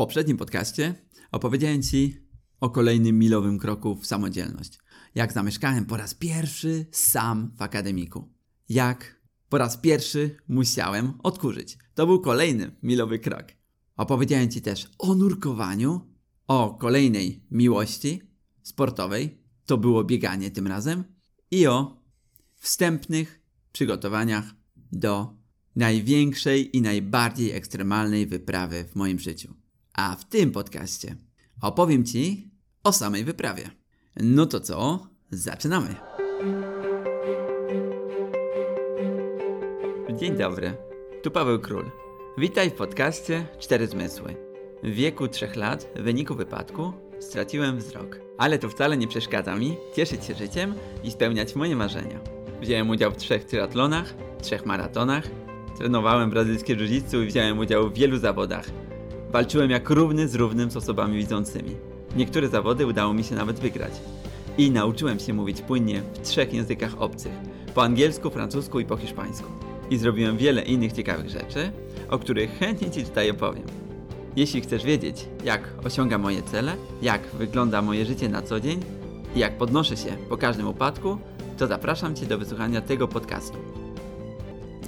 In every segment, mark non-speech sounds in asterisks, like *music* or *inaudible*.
poprzednim podcaście opowiedziałem Ci o kolejnym milowym kroku w samodzielność. Jak zamieszkałem po raz pierwszy sam w akademiku. Jak po raz pierwszy musiałem odkurzyć. To był kolejny milowy krok. Opowiedziałem Ci też o nurkowaniu, o kolejnej miłości sportowej, to było bieganie tym razem, i o wstępnych przygotowaniach do największej i najbardziej ekstremalnej wyprawy w moim życiu. A w tym podcaście opowiem Ci o samej wyprawie. No to co? Zaczynamy! Dzień dobry, tu Paweł Król. Witaj w podcaście Cztery Zmysły. W wieku trzech lat, w wyniku wypadku, straciłem wzrok. Ale to wcale nie przeszkadza mi cieszyć się życiem i spełniać moje marzenia. Wziąłem udział w trzech triatlonach, trzech maratonach, trenowałem brazylijskie jiu i wziąłem udział w wielu zawodach. Walczyłem jak równy z równym z osobami widzącymi. Niektóre zawody udało mi się nawet wygrać. I nauczyłem się mówić płynnie w trzech językach obcych. Po angielsku, francusku i po hiszpańsku. I zrobiłem wiele innych ciekawych rzeczy, o których chętnie Ci tutaj opowiem. Jeśli chcesz wiedzieć, jak osiągam moje cele, jak wygląda moje życie na co dzień i jak podnoszę się po każdym upadku, to zapraszam Cię do wysłuchania tego podcastu.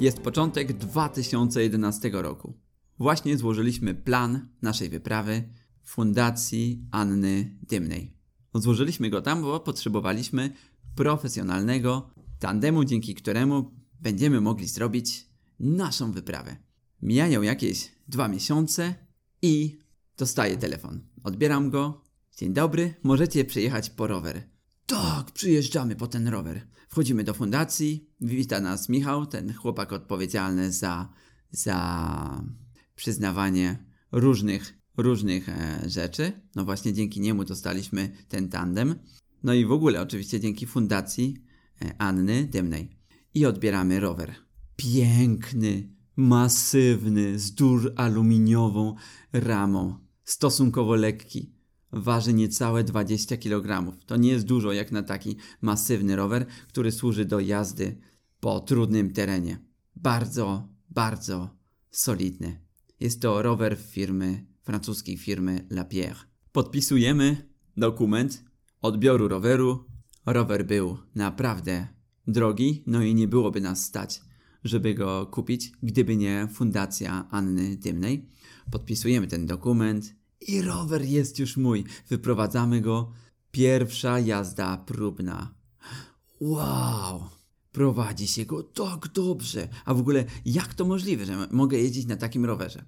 Jest początek 2011 roku. Właśnie złożyliśmy plan naszej wyprawy Fundacji Anny Dymnej. Złożyliśmy go tam, bo potrzebowaliśmy profesjonalnego tandemu, dzięki któremu będziemy mogli zrobić naszą wyprawę. Mijają jakieś dwa miesiące i dostaję telefon. Odbieram go. Dzień dobry, możecie przyjechać po rower. Tak, przyjeżdżamy po ten rower. Wchodzimy do fundacji, wita nas Michał, ten chłopak odpowiedzialny za, za przyznawanie różnych, różnych e, rzeczy. No właśnie dzięki niemu dostaliśmy ten tandem. No i w ogóle oczywiście dzięki fundacji e, Anny Dymnej. I odbieramy rower. Piękny, masywny, z dur aluminiową ramą, stosunkowo lekki. Waży niecałe 20 kg. To nie jest dużo jak na taki masywny rower, który służy do jazdy po trudnym terenie. Bardzo, bardzo solidny. Jest to rower firmy, francuskiej firmy Lapierre. Podpisujemy dokument odbioru roweru. Rower był naprawdę drogi, no i nie byłoby nas stać żeby go kupić, gdyby nie fundacja Anny Dymnej. Podpisujemy ten dokument i rower jest już mój. Wyprowadzamy go. Pierwsza jazda próbna. Wow! Prowadzi się go tak dobrze. A w ogóle, jak to możliwe, że mogę jeździć na takim rowerze?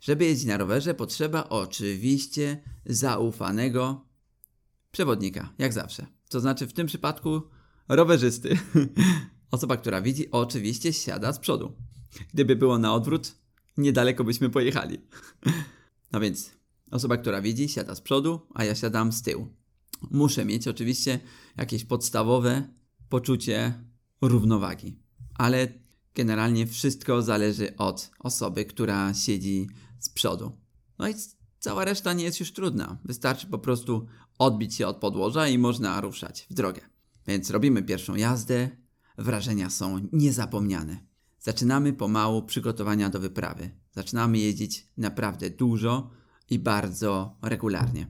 Żeby jeździć na rowerze, potrzeba oczywiście zaufanego przewodnika, jak zawsze. To znaczy, w tym przypadku rowerzysty. *laughs* Osoba, która widzi, oczywiście siada z przodu. Gdyby było na odwrót, niedaleko byśmy pojechali. *laughs* No więc, osoba, która widzi, siada z przodu, a ja siadam z tyłu. Muszę mieć oczywiście jakieś podstawowe poczucie równowagi. Ale generalnie wszystko zależy od osoby, która siedzi z przodu. No i cała reszta nie jest już trudna. Wystarczy po prostu odbić się od podłoża i można ruszać w drogę. Więc robimy pierwszą jazdę, wrażenia są niezapomniane. Zaczynamy pomału przygotowania do wyprawy. Zaczynamy jeździć naprawdę dużo i bardzo regularnie.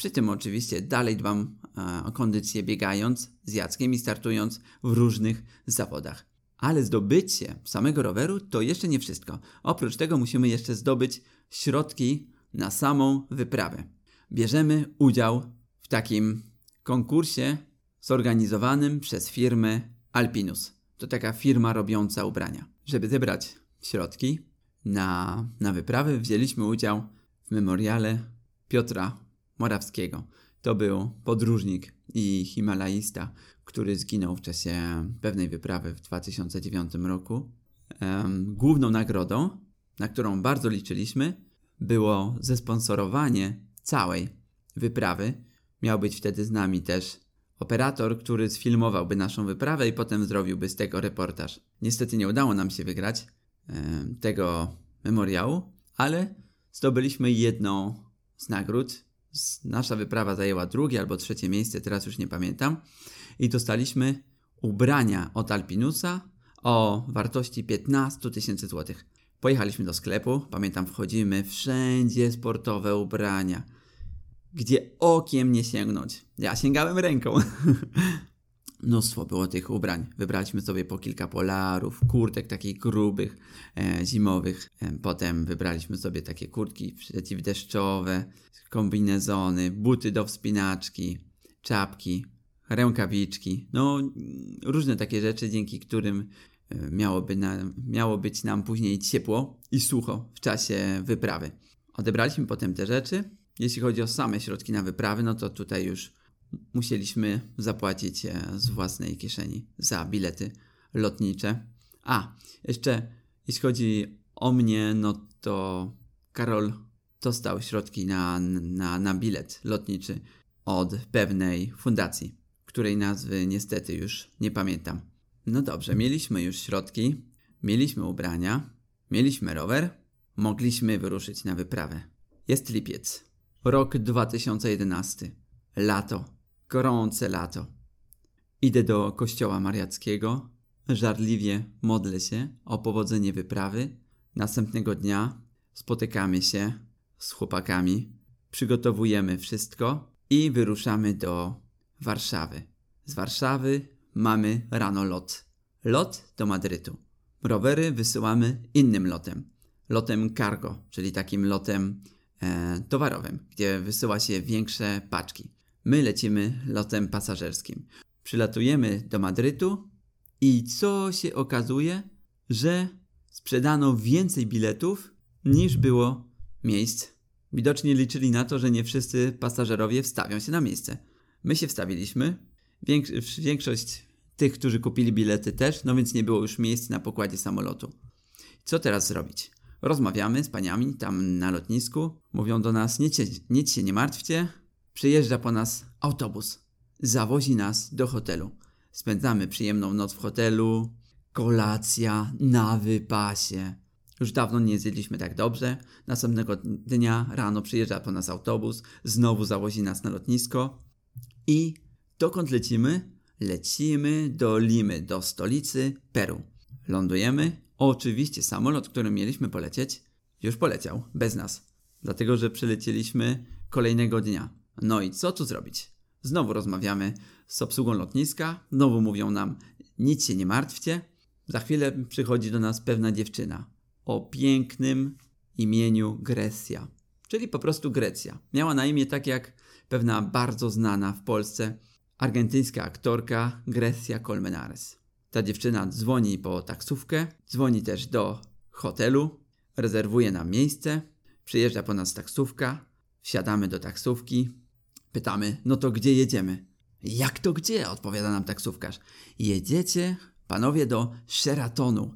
Przy tym oczywiście dalej dbam e, o kondycję biegając z Jackiem i startując w różnych zawodach. Ale zdobycie samego roweru to jeszcze nie wszystko. Oprócz tego musimy jeszcze zdobyć środki na samą wyprawę. Bierzemy udział w takim konkursie zorganizowanym przez firmę Alpinus. To taka firma robiąca ubrania. Żeby zebrać środki na, na wyprawę, wzięliśmy udział w memoriale Piotra Morawskiego. To był podróżnik i himalaista, który zginął w czasie pewnej wyprawy w 2009 roku. Główną nagrodą, na którą bardzo liczyliśmy, było zesponsorowanie całej wyprawy. Miał być wtedy z nami też Operator, który sfilmowałby naszą wyprawę i potem zrobiłby z tego reportaż. Niestety nie udało nam się wygrać tego memoriału, ale zdobyliśmy jedną z nagród. Nasza wyprawa zajęła drugie albo trzecie miejsce, teraz już nie pamiętam. I dostaliśmy ubrania od Alpinusa o wartości 15 tysięcy złotych. Pojechaliśmy do sklepu, pamiętam, wchodzimy, wszędzie sportowe ubrania, gdzie okiem nie sięgnąć. Ja sięgałem ręką. *laughs* Mnóstwo było tych ubrań. Wybraliśmy sobie po kilka polarów, kurtek takich grubych, e, zimowych. E, potem wybraliśmy sobie takie kurtki przeciwdeszczowe, kombinezony, buty do wspinaczki, czapki, rękawiczki. No, różne takie rzeczy, dzięki którym e, miałoby na, miało być nam później ciepło i sucho w czasie wyprawy. Odebraliśmy potem te rzeczy. Jeśli chodzi o same środki na wyprawy, no to tutaj już musieliśmy zapłacić e, z własnej kieszeni za bilety lotnicze. A, jeszcze jeśli chodzi o mnie, no to Karol dostał środki na, na, na bilet lotniczy od pewnej fundacji, której nazwy niestety już nie pamiętam. No dobrze, mieliśmy już środki, mieliśmy ubrania, mieliśmy rower, mogliśmy wyruszyć na wyprawę. Jest lipiec, rok 2011, lato gorące lato. Idę do kościoła mariackiego, żarliwie modlę się o powodzenie wyprawy. Następnego dnia spotykamy się z chłopakami, przygotowujemy wszystko i wyruszamy do Warszawy. Z Warszawy mamy rano lot. Lot do Madrytu. Rowery wysyłamy innym lotem. Lotem cargo, czyli takim lotem e, towarowym, gdzie wysyła się większe paczki. My lecimy lotem pasażerskim. Przylatujemy do Madrytu i co się okazuje, że sprzedano więcej biletów niż było miejsc. Widocznie liczyli na to, że nie wszyscy pasażerowie wstawią się na miejsce. My się wstawiliśmy. Większość tych, którzy kupili bilety też, no więc nie było już miejsc na pokładzie samolotu. Co teraz zrobić? Rozmawiamy z paniami tam na lotnisku. Mówią do nas: nic się, nic się nie martwcie, Przyjeżdża po nas autobus. Zawozi nas do hotelu. Spędzamy przyjemną noc w hotelu. Kolacja na wypasie. Już dawno nie zjedliśmy tak dobrze. Następnego dnia rano przyjeżdża po nas autobus, znowu zawozi nas na lotnisko. I dokąd lecimy? Lecimy do Limy, do stolicy Peru. Lądujemy. Oczywiście samolot, którym mieliśmy polecieć, już poleciał, bez nas. Dlatego, że przylecieliśmy kolejnego dnia. No i co tu zrobić? Znowu rozmawiamy z obsługą lotniska, znowu mówią nam, nic się nie martwcie. Za chwilę przychodzi do nas pewna dziewczyna o pięknym imieniu Grecja, czyli po prostu Grecja. Miała na imię tak jak pewna bardzo znana w Polsce argentyńska aktorka Grecia Colmenares. Ta dziewczyna dzwoni po taksówkę, dzwoni też do hotelu, rezerwuje nam miejsce, przyjeżdża po nas taksówka, wsiadamy do taksówki, Pytamy, no to gdzie jedziemy? Jak to gdzie? Odpowiada nam taksówkarz. Jedziecie, panowie, do Sheratonu.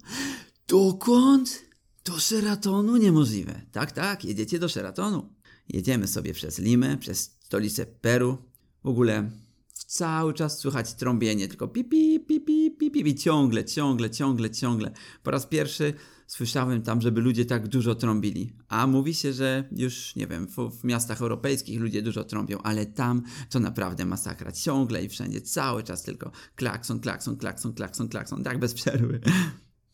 Dokąd? Do Sheratonu? Niemożliwe. Tak, tak, jedziecie do Sheratonu. Jedziemy sobie przez Limę, przez stolicę Peru. W ogóle cały czas słychać trąbienie, tylko pipi, pipi, pipi, pipi, ciągle, ciągle, ciągle, ciągle. Po raz pierwszy słyszałem tam, żeby ludzie tak dużo trąbili. A mówi się, że już, nie wiem, w, w, miastach europejskich ludzie dużo trąbią, ale tam to naprawdę masakra. Ciągle i wszędzie, cały czas tylko klakson, klakson, klakson, klakson, klakson, tak bez przerwy.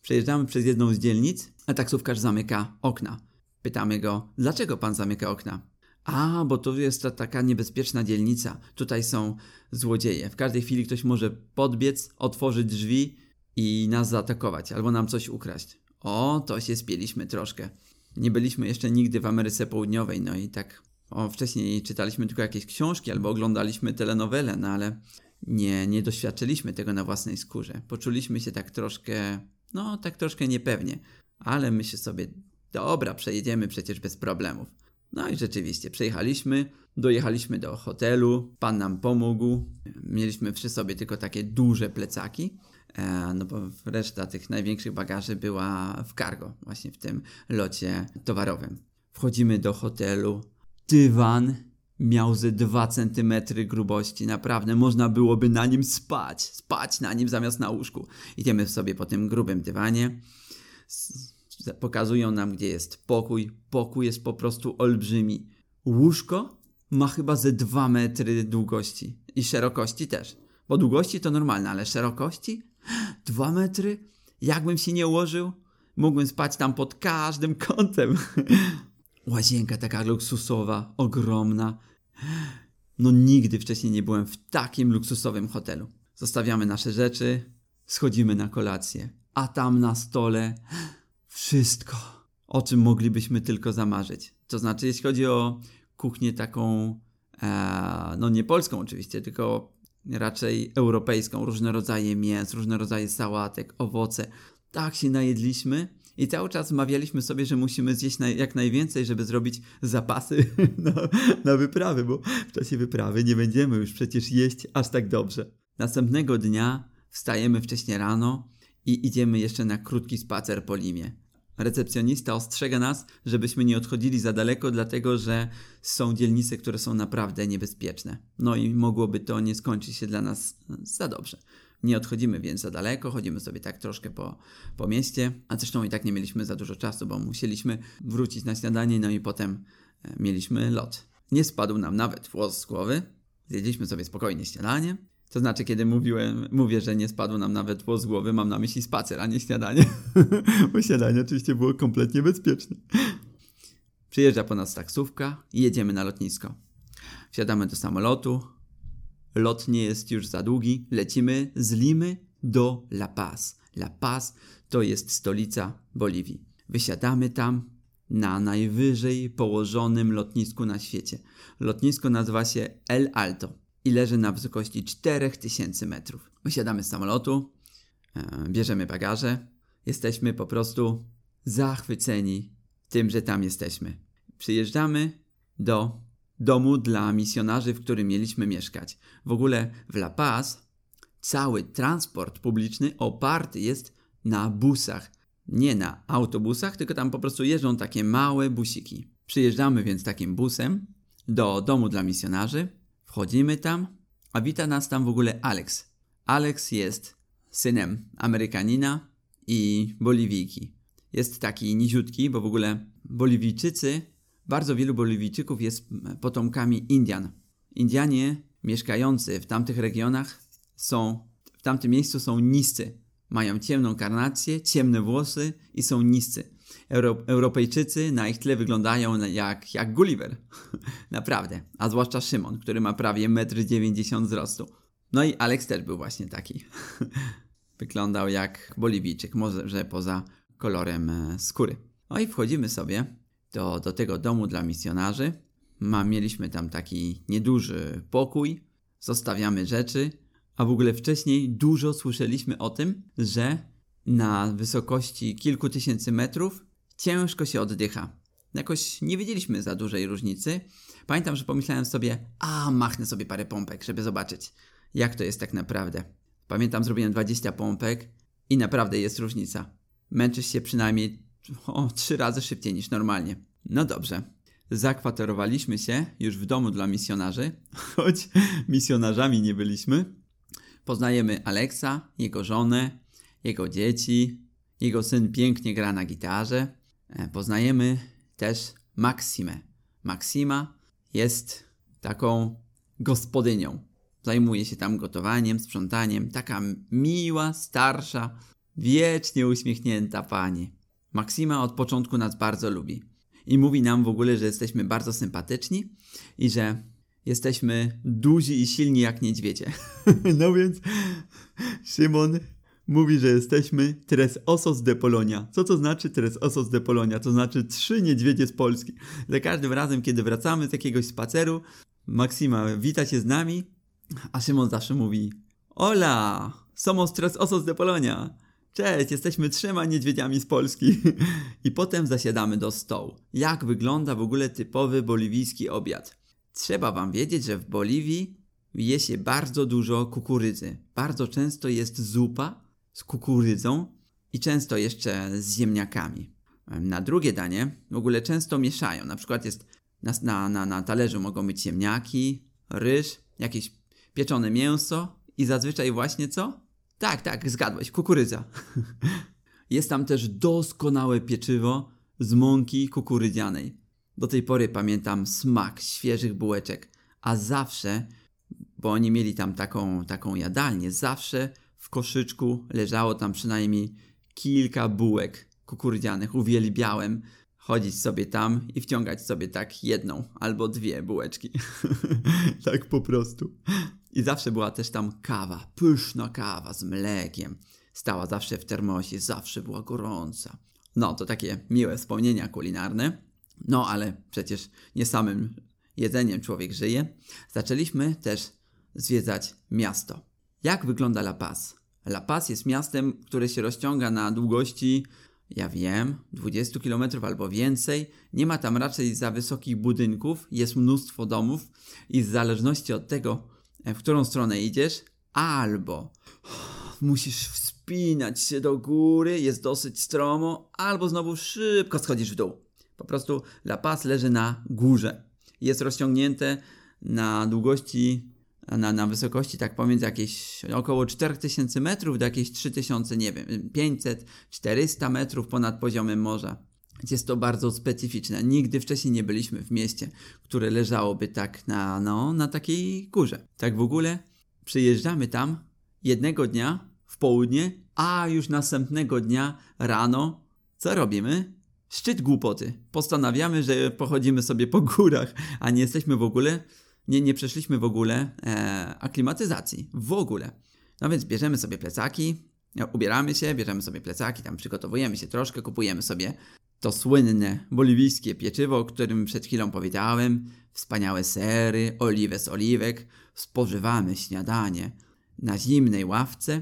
Przejeżdżamy przez jedną z dzielnic, a taksówkarz zamyka okna. Pytamy go, dlaczego pan zamyka okna? A, bo to jest ta taka niebezpieczna dzielnica. Tutaj są złodzieje. W każdej chwili ktoś może podbiec, otworzyć drzwi i nas zaatakować, albo nam coś ukraść. O, to się spieliśmy troszkę. Nie byliśmy jeszcze nigdy w Ameryce Południowej, no i tak o, wcześniej czytaliśmy tylko jakieś książki albo oglądaliśmy telenowele, no ale nie, nie doświadczyliśmy tego na własnej skórze. Poczuliśmy się tak troszkę, no tak troszkę niepewnie, ale myślę sobie, dobra, przejedziemy przecież bez problemów. No i rzeczywiście, przejechaliśmy, dojechaliśmy do hotelu, pan nam pomógł. Mieliśmy przy sobie tylko takie duże plecaki, e, no bo reszta tych największych bagaży była w cargo, właśnie w tym locie towarowym. Wchodzimy do hotelu, dywan miał ze 2 cm grubości, naprawdę można byłoby na nim spać, spać na nim zamiast na łóżku. Idziemy sobie po tym grubym dywanie pokazują nam, gdzie jest pokój. Pokój jest po prostu olbrzymi. Łóżko ma chyba ze 2 metry długości i szerokości też. Bo długości to normalne, ale szerokości? *gasps* 2 metry? Jakbym się nie ułożył? Mógłbym spać tam pod każdym *laughs* kątem. Łazienka taka luksusowa, ogromna. No nigdy wcześniej nie byłem w takim luksusowym hotelu. Zostawiamy nasze rzeczy, schodzimy na kolację, a tam na stole wszystko, o czym moglibyśmy tylko zamarzyć. To znaczy, jeśli chodzi o kuchnię taką, e, no nie polską oczywiście, tylko raczej europejską, różne rodzaje mięs, różne rodzaje sałatek, owoce. Tak się najedliśmy i cały czas mawialiśmy sobie, że musimy zjeść jak najwięcej, żeby zrobić zapasy *laughs* na, na wyprawy, bo w czasie wyprawy nie będziemy już przecież jeść aż tak dobrze. Następnego dnia wstajemy wcześnie rano i idziemy jeszcze na krótki spacer po Limie. Recepcjonista ostrzega nas, żebyśmy nie odchodzili za daleko, dlatego że są dzielnice, które są naprawdę niebezpieczne. No i mogłoby to nie skończyć się dla nas za dobrze. Nie odchodzimy więc za daleko, chodzimy sobie tak troszkę po, po mieście, a zresztą i tak nie mieliśmy za dużo czasu, bo musieliśmy wrócić na śniadanie, no i potem e, mieliśmy lot. Nie spadł nam nawet włos z głowy, zjedliśmy sobie spokojnie śniadanie, to znaczy, kiedy mówiłem, mówię, że nie spadł nam nawet włos z głowy, mam na myśli spacer, a nie śniadanie. *laughs* Bo śniadanie oczywiście było kompletnie bezpieczne. Przyjeżdża po nas taksówka i jedziemy na lotnisko. Wsiadamy do samolotu. Lot nie jest już za długi. Lecimy z Limy do La Paz. La Paz to jest stolica Boliwii. Wysiadamy tam na najwyżej położonym lotnisku na świecie. Lotnisko nazywa się El Alto i leży na wysokości 4000 metrów. Wysiadamy z samolotu, e, bierzemy bagaże, jesteśmy po prostu zachwyceni tym, że tam jesteśmy. Przyjeżdżamy do domu dla misjonarzy, w którym mieliśmy mieszkać. W ogóle w La Paz cały transport publiczny oparty jest na busach. Nie na autobusach, tylko tam po prostu jeżdżą takie małe busiki. Przyjeżdżamy więc takim busem do domu dla misjonarzy Wchodzimy tam, a wita nas tam w ogóle Alex. Alex jest synem Amerykanina i Boliwijki. Jest taki niziutki, bo w ogóle Boliwijczycy, bardzo wielu Boliwijczyków jest potomkami Indian. Indianie mieszkający w tamtych regionach są, w tamtym miejscu są niscy. Mają ciemną karnację, ciemne włosy i są niscy. Euro Europejczycy na ich tle wyglądają jak, jak Gulliver. *laughs* Naprawdę. A zwłaszcza Szymon, który ma prawie 1,90 m wzrostu. No i Alex też był właśnie taki. *laughs* Wyglądał jak Boliwijczyk, może poza kolorem e, skóry. No i wchodzimy sobie do, do tego domu dla misjonarzy. Ma, mieliśmy tam taki nieduży pokój, zostawiamy rzeczy, a w ogóle wcześniej dużo słyszeliśmy o tym, że na wysokości kilku tysięcy metrów ciężko się oddycha. Jakoś nie wiedzieliśmy za dużej różnicy. Pamiętam, że pomyślałem sobie, a machnę sobie parę pompek, żeby zobaczyć, jak to jest tak naprawdę. Pamiętam, zrobiłem 20 pompek i naprawdę jest różnica. Męczysz się przynajmniej o, trzy razy szybciej niż normalnie. No dobrze. Zakwaterowaliśmy się już w domu dla misjonarzy, *laughs* choć misjonarzami nie byliśmy. Poznajemy Aleksa, jego żonę, jego dzieci. Jego syn pięknie gra na gitarze. E, poznajemy też Maksimę. Maksima jest taką gospodynią. Zajmuje się tam gotowaniem, sprzątaniem. Taka miła, starsza, wiecznie uśmiechnięta pani. Maksima od początku nas bardzo lubi. I mówi nam w ogóle, że jesteśmy bardzo sympatyczni i że jesteśmy duzi i silni jak niedźwiedzie. *laughs* no więc Szymon mówi, że jesteśmy tres osos de Polonia. Co to znaczy tres osos de Polonia? To znaczy trzy niedźwiedzie z Polski. Za każdym razem, kiedy wracamy z jakiegoś spaceru, Maksima wita się z nami, a Szymon zawsze mówi Hola, somos tres osos de Polonia. Cześć, jesteśmy trzema niedźwiedziami z Polski. *laughs* I potem zasiadamy do stołu. Jak wygląda w ogóle typowy boliwijski obiad? Trzeba wam wiedzieć, że w Boliwii je się bardzo dużo kukurydzy. Bardzo często jest zupa, z kukurydzą i często jeszcze z ziemniakami. Na drugie danie w ogóle często mieszają. Na przykład jest na, na, na, talerzu mogą być ziemniaki, ryż, jakieś pieczone mięso i zazwyczaj właśnie co? Tak, tak, zgadłeś, kukurydza. *laughs* jest tam też doskonałe pieczywo z mąki kukurydzianej. Do tej pory pamiętam smak świeżych bułeczek, a zawsze, bo oni mieli tam taką, taką jadalnię, zawsze w koszyczku leżało tam przynajmniej kilka bułek kukurydzianych. Uwielbiałem chodzić sobie tam i wciągać sobie tak jedną albo dwie bułeczki. *laughs* tak po prostu. I zawsze była też tam kawa, pyszna kawa z mlekiem. Stała zawsze w termosie, zawsze była gorąca. No, to takie miłe wspomnienia kulinarne. No, ale przecież nie samym jedzeniem człowiek żyje. Zaczęliśmy też zwiedzać miasto. Jak wygląda La Paz? La Paz jest miastem, które się rozciąga na długości, ja wiem, 20 km albo więcej. Nie ma tam raczej za wysokich budynków, jest mnóstwo domów i w zależności od tego, w którą stronę idziesz, albo musisz wspinać się do góry, jest dosyć stromo, albo znowu szybko schodzisz w dół. Po prostu La Paz leży na górze. Jest rozciągnięte na długości, na, na wysokości tak pomiędzy jakieś około 4000 metrów do jakieś 3000, nie wiem, 500, 400 metrów ponad poziomem morza. Jest to bardzo specyficzne. Nigdy wcześniej nie byliśmy w mieście, które leżałoby tak na, no, na takiej górze. Tak w ogóle przyjeżdżamy tam jednego dnia w południe, a już następnego dnia rano co robimy? Szczyt głupoty. Postanawiamy, że pochodzimy sobie po górach, a nie jesteśmy w ogóle, nie, nie przeszliśmy w ogóle e, aklimatyzacji. W ogóle. No więc bierzemy sobie plecaki, ubieramy się, bierzemy sobie plecaki, tam przygotowujemy się troszkę, kupujemy sobie to słynne boliwijskie pieczywo, o którym przed chwilą powiedziałem, wspaniałe sery, oliwę z oliwek, spożywamy śniadanie na zimnej ławce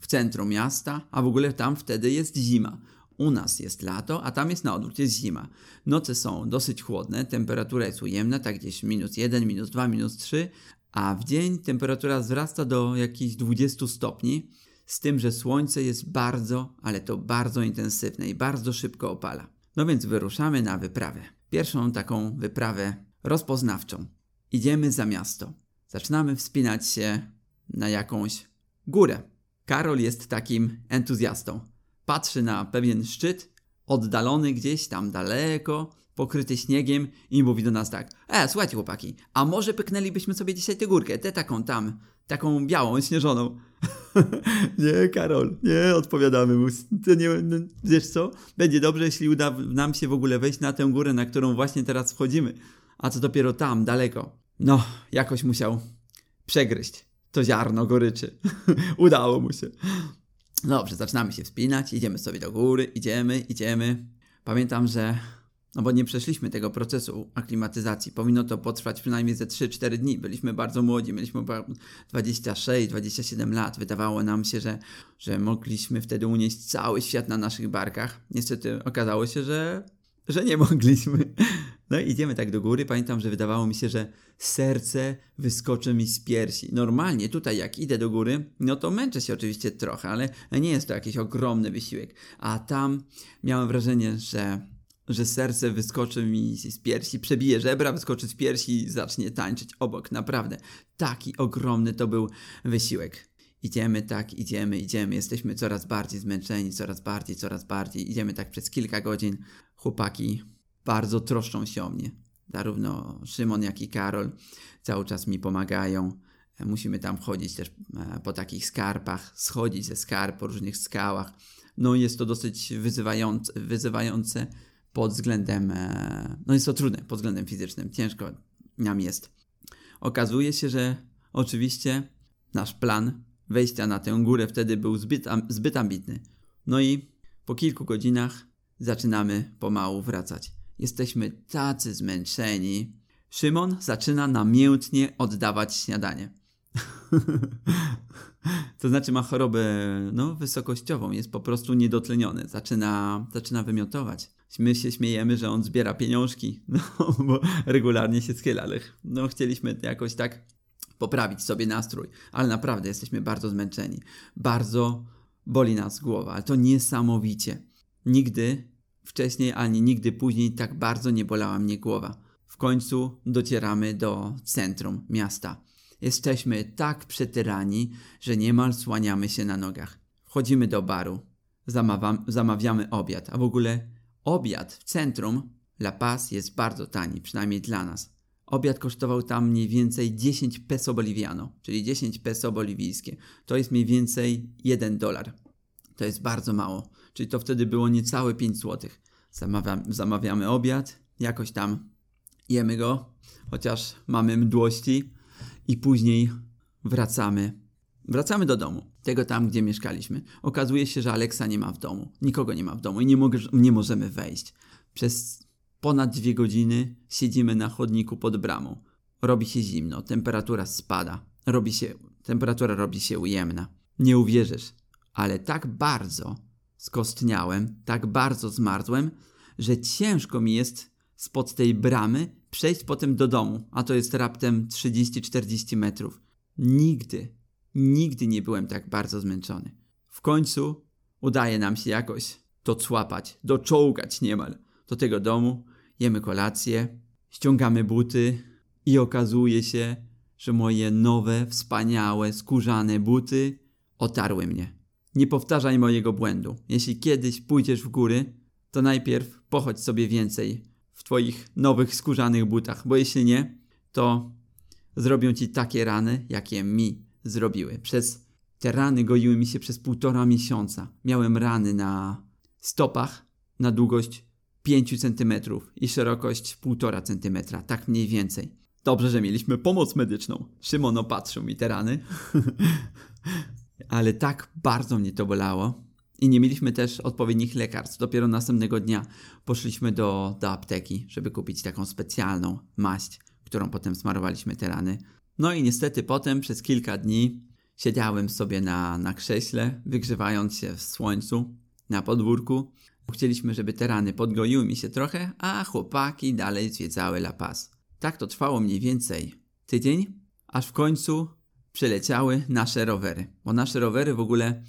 w centrum miasta, a w ogóle tam wtedy jest zima. U nas jest lato, a tam jest na odwrót, jest zima. Noce są dosyć chłodne, temperatura jest ujemna, tak gdzieś minus 1, minus 2, minus 3, a w dzień temperatura wzrasta do jakichś 20 stopni, z tym, że słońce jest bardzo, ale to bardzo intensywne i bardzo szybko opala. No więc wyruszamy na wyprawę. Pierwszą taką wyprawę rozpoznawczą. Idziemy za miasto. Zaczynamy wspinać się na jakąś górę. Karol jest takim entuzjastą. Patrzy na pewien szczyt, oddalony gdzieś tam daleko, pokryty śniegiem i mówi do nas tak. E, słuchajcie chłopaki, a może pyknęlibyśmy sobie dzisiaj tę górkę, tę taką tam, taką białą, śnieżoną. *laughs* nie, Karol, nie, odpowiadamy mu. To nie, no, wiesz co, będzie dobrze, jeśli uda nam się w ogóle wejść na tę górę, na którą właśnie teraz wchodzimy. A co dopiero tam, daleko. No, jakoś musiał przegryźć to ziarno goryczy. *laughs* Udało mu się. Dobrze, zaczynamy się wspinać, idziemy sobie do góry, idziemy, idziemy. Pamiętam, że no bo nie przeszliśmy tego procesu aklimatyzacji. Powinno to potrwać przynajmniej ze 3-4 dni. Byliśmy bardzo młodzi, mieliśmy 26-27 lat. Wydawało nam się, że, że mogliśmy wtedy unieść cały świat na naszych barkach. Niestety okazało się, że, że nie mogliśmy. No i idziemy tak do góry. Pamiętam, że wydawało mi się, że serce wyskoczy mi z piersi. Normalnie tutaj jak idę do góry, no to męczę się oczywiście trochę, ale nie jest to jakiś ogromny wysiłek. A tam miałem wrażenie, że że serce wyskoczy mi z piersi, przebije żebra, wyskoczy z piersi i zacznie tańczyć obok. Naprawdę, taki ogromny to był wysiłek. Idziemy tak, idziemy, idziemy, jesteśmy coraz bardziej zmęczeni, coraz bardziej, coraz bardziej. Idziemy tak przez kilka godzin. Chłopaki bardzo troszczą się o mnie. Zarówno Szymon, jak i Karol cały czas mi pomagają. Musimy tam chodzić też e, po takich skarpach, schodzić ze skarp po różnych skałach. No jest to dosyć wyzywające, wyzywające pod względem, e, no jest to trudne pod względem fizycznym, ciężko nam jest. Okazuje się, że oczywiście nasz plan wejścia na tę górę wtedy był zbyt, zbyt ambitny. No i po kilku godzinach zaczynamy pomału wracać. Jesteśmy tacy zmęczeni. Szymon zaczyna namiętnie oddawać śniadanie. *laughs* to znaczy ma chorobę no, wysokościową, jest po prostu niedotleniony, zaczyna, zaczyna wymiotować. My się śmiejemy, że on zbiera pieniążki, *laughs* no, bo regularnie się schyla, ale no, chcieliśmy jakoś tak poprawić sobie nastrój, ale naprawdę jesteśmy bardzo zmęczeni. Bardzo boli nas głowa, ale to niesamowicie. Nigdy wcześniej ani nigdy później tak bardzo nie bolała mnie głowa. W końcu docieramy do centrum miasta. Jesteśmy tak przetyrani, że niemal słaniamy się na nogach. Wchodzimy do baru. Zamawiamy obiad, a w ogóle obiad w centrum La Paz jest bardzo tani, przynajmniej dla nas. Obiad kosztował tam mniej więcej 10 peso boliviano, czyli 10 peso boliwijskie. To jest mniej więcej 1 dolar. To jest bardzo mało. Czyli to wtedy było niecałe 5 zł. Zamawiam, zamawiamy obiad, jakoś tam jemy go, chociaż mamy mdłości i później wracamy. Wracamy do domu, tego tam, gdzie mieszkaliśmy. Okazuje się, że Aleksa nie ma w domu, nikogo nie ma w domu i nie, mogę, nie możemy wejść. Przez ponad dwie godziny siedzimy na chodniku pod bramą. Robi się zimno, temperatura spada, robi się, temperatura robi się ujemna. Nie uwierzysz, ale tak bardzo skostniałem, tak bardzo zmarzłem, że ciężko mi jest spod tej bramy przejść potem do domu, a to jest raptem 30-40 metrów. Nigdy, nigdy nie byłem tak bardzo zmęczony. W końcu udaje nam się jakoś docłapać, doczołgać niemal do tego domu, jemy kolację, ściągamy buty i okazuje się, że moje nowe, wspaniałe, skórzane buty otarły mnie. Nie powtarzaj mojego błędu. Jeśli kiedyś pójdziesz w góry, to najpierw pochodź sobie więcej w twoich nowych skórzanych butach, bo jeśli nie, to zrobią ci takie rany, jakie mi zrobiły. Przez te rany goiły mi się przez półtora miesiąca. Miałem rany na stopach na długość 5 cm i szerokość 1,5 cm, tak mniej więcej. Dobrze, że mieliśmy pomoc medyczną. Szymon opatrzył mi te rany. *laughs* Ale tak bardzo mnie to bolało. I nie mieliśmy też odpowiednich lekarstw. Dopiero następnego dnia poszliśmy do, do apteki, żeby kupić taką specjalną maść, którą potem smarowaliśmy te rany. No i niestety potem przez kilka dni siedziałem sobie na, na krześle, wygrzewając się w słońcu na podwórku. Chcieliśmy, żeby te rany podgoiły mi się trochę, a chłopaki dalej zwiedzały La Paz. Tak to trwało mniej więcej tydzień, aż w końcu przyleciały nasze rowery. Bo nasze rowery w ogóle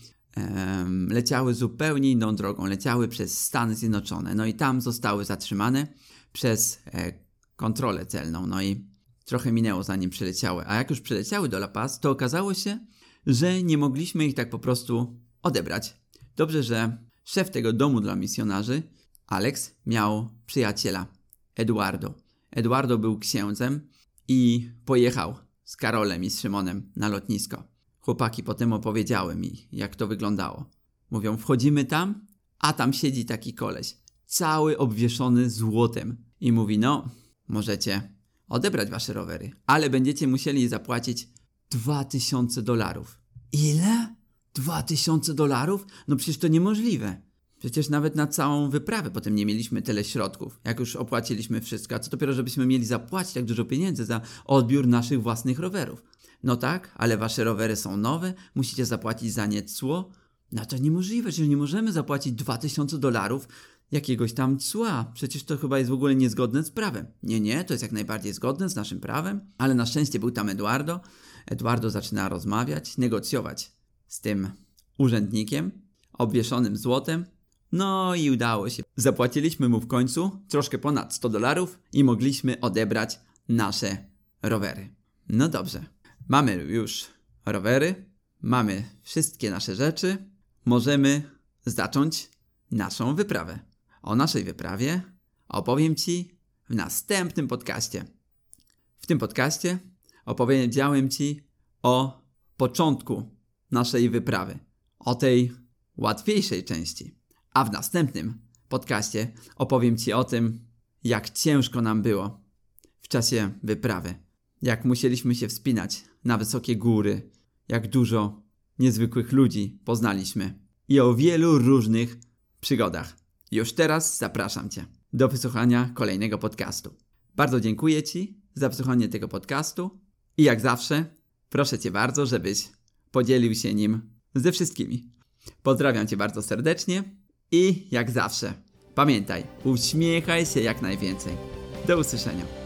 leciały zupełnie inną drogą, leciały przez Stany Zjednoczone. No i tam zostały zatrzymane przez e, kontrolę celną. No i trochę minęło zanim przyleciały. A jak już przyleciały do La Paz, to okazało się, że nie mogliśmy ich tak po prostu odebrać. Dobrze, że szef tego domu dla misjonarzy, Alex, miał przyjaciela, Eduardo. Eduardo był księdzem i pojechał z Karolem i z Szymonem na lotnisko. Chłopaki potem opowiedziały mi, jak to wyglądało. Mówią, wchodzimy tam, a tam siedzi taki koleś, cały obwieszony złotem. I mówi, no, możecie odebrać wasze rowery, ale będziecie musieli zapłacić 2000 dolarów. Ile? 2000 dolarów? No przecież to niemożliwe. Przecież nawet na całą wyprawę potem nie mieliśmy tyle środków, jak już opłaciliśmy wszystko, a co dopiero, żebyśmy mieli zapłacić tak dużo pieniędzy za odbiór naszych własnych rowerów. No tak, ale wasze rowery są nowe, musicie zapłacić za nie cło. No to niemożliwe, że nie możemy zapłacić 2000 dolarów jakiegoś tam cła. Przecież to chyba jest w ogóle niezgodne z prawem. Nie, nie, to jest jak najbardziej zgodne z naszym prawem, ale na szczęście był tam Eduardo. Eduardo zaczyna rozmawiać, negocjować z tym urzędnikiem obwieszonym złotem. No i udało się. Zapłaciliśmy mu w końcu troszkę ponad 100 dolarów i mogliśmy odebrać nasze rowery. No dobrze, mamy już rowery, mamy wszystkie nasze rzeczy, możemy zacząć naszą wyprawę. O naszej wyprawie opowiem Ci w następnym podcaście. W tym podcaście opowiedziałem Ci o początku naszej wyprawy, o tej łatwiejszej części. A w następnym podcaście opowiem Ci o tym, jak ciężko nam było w czasie wyprawy, jak musieliśmy się wspinać na wysokie góry, jak dużo niezwykłych ludzi poznaliśmy i o wielu różnych przygodach. Już teraz zapraszam Cię do wysłuchania kolejnego podcastu. Bardzo dziękuję Ci za wysłuchanie tego podcastu i jak zawsze proszę Cię bardzo, żebyś podzielił się nim ze wszystkimi. Pozdrawiam Cię bardzo serdecznie i jak zawsze pamiętaj, uśmiechaj się jak najwięcej. Do usłyszenia.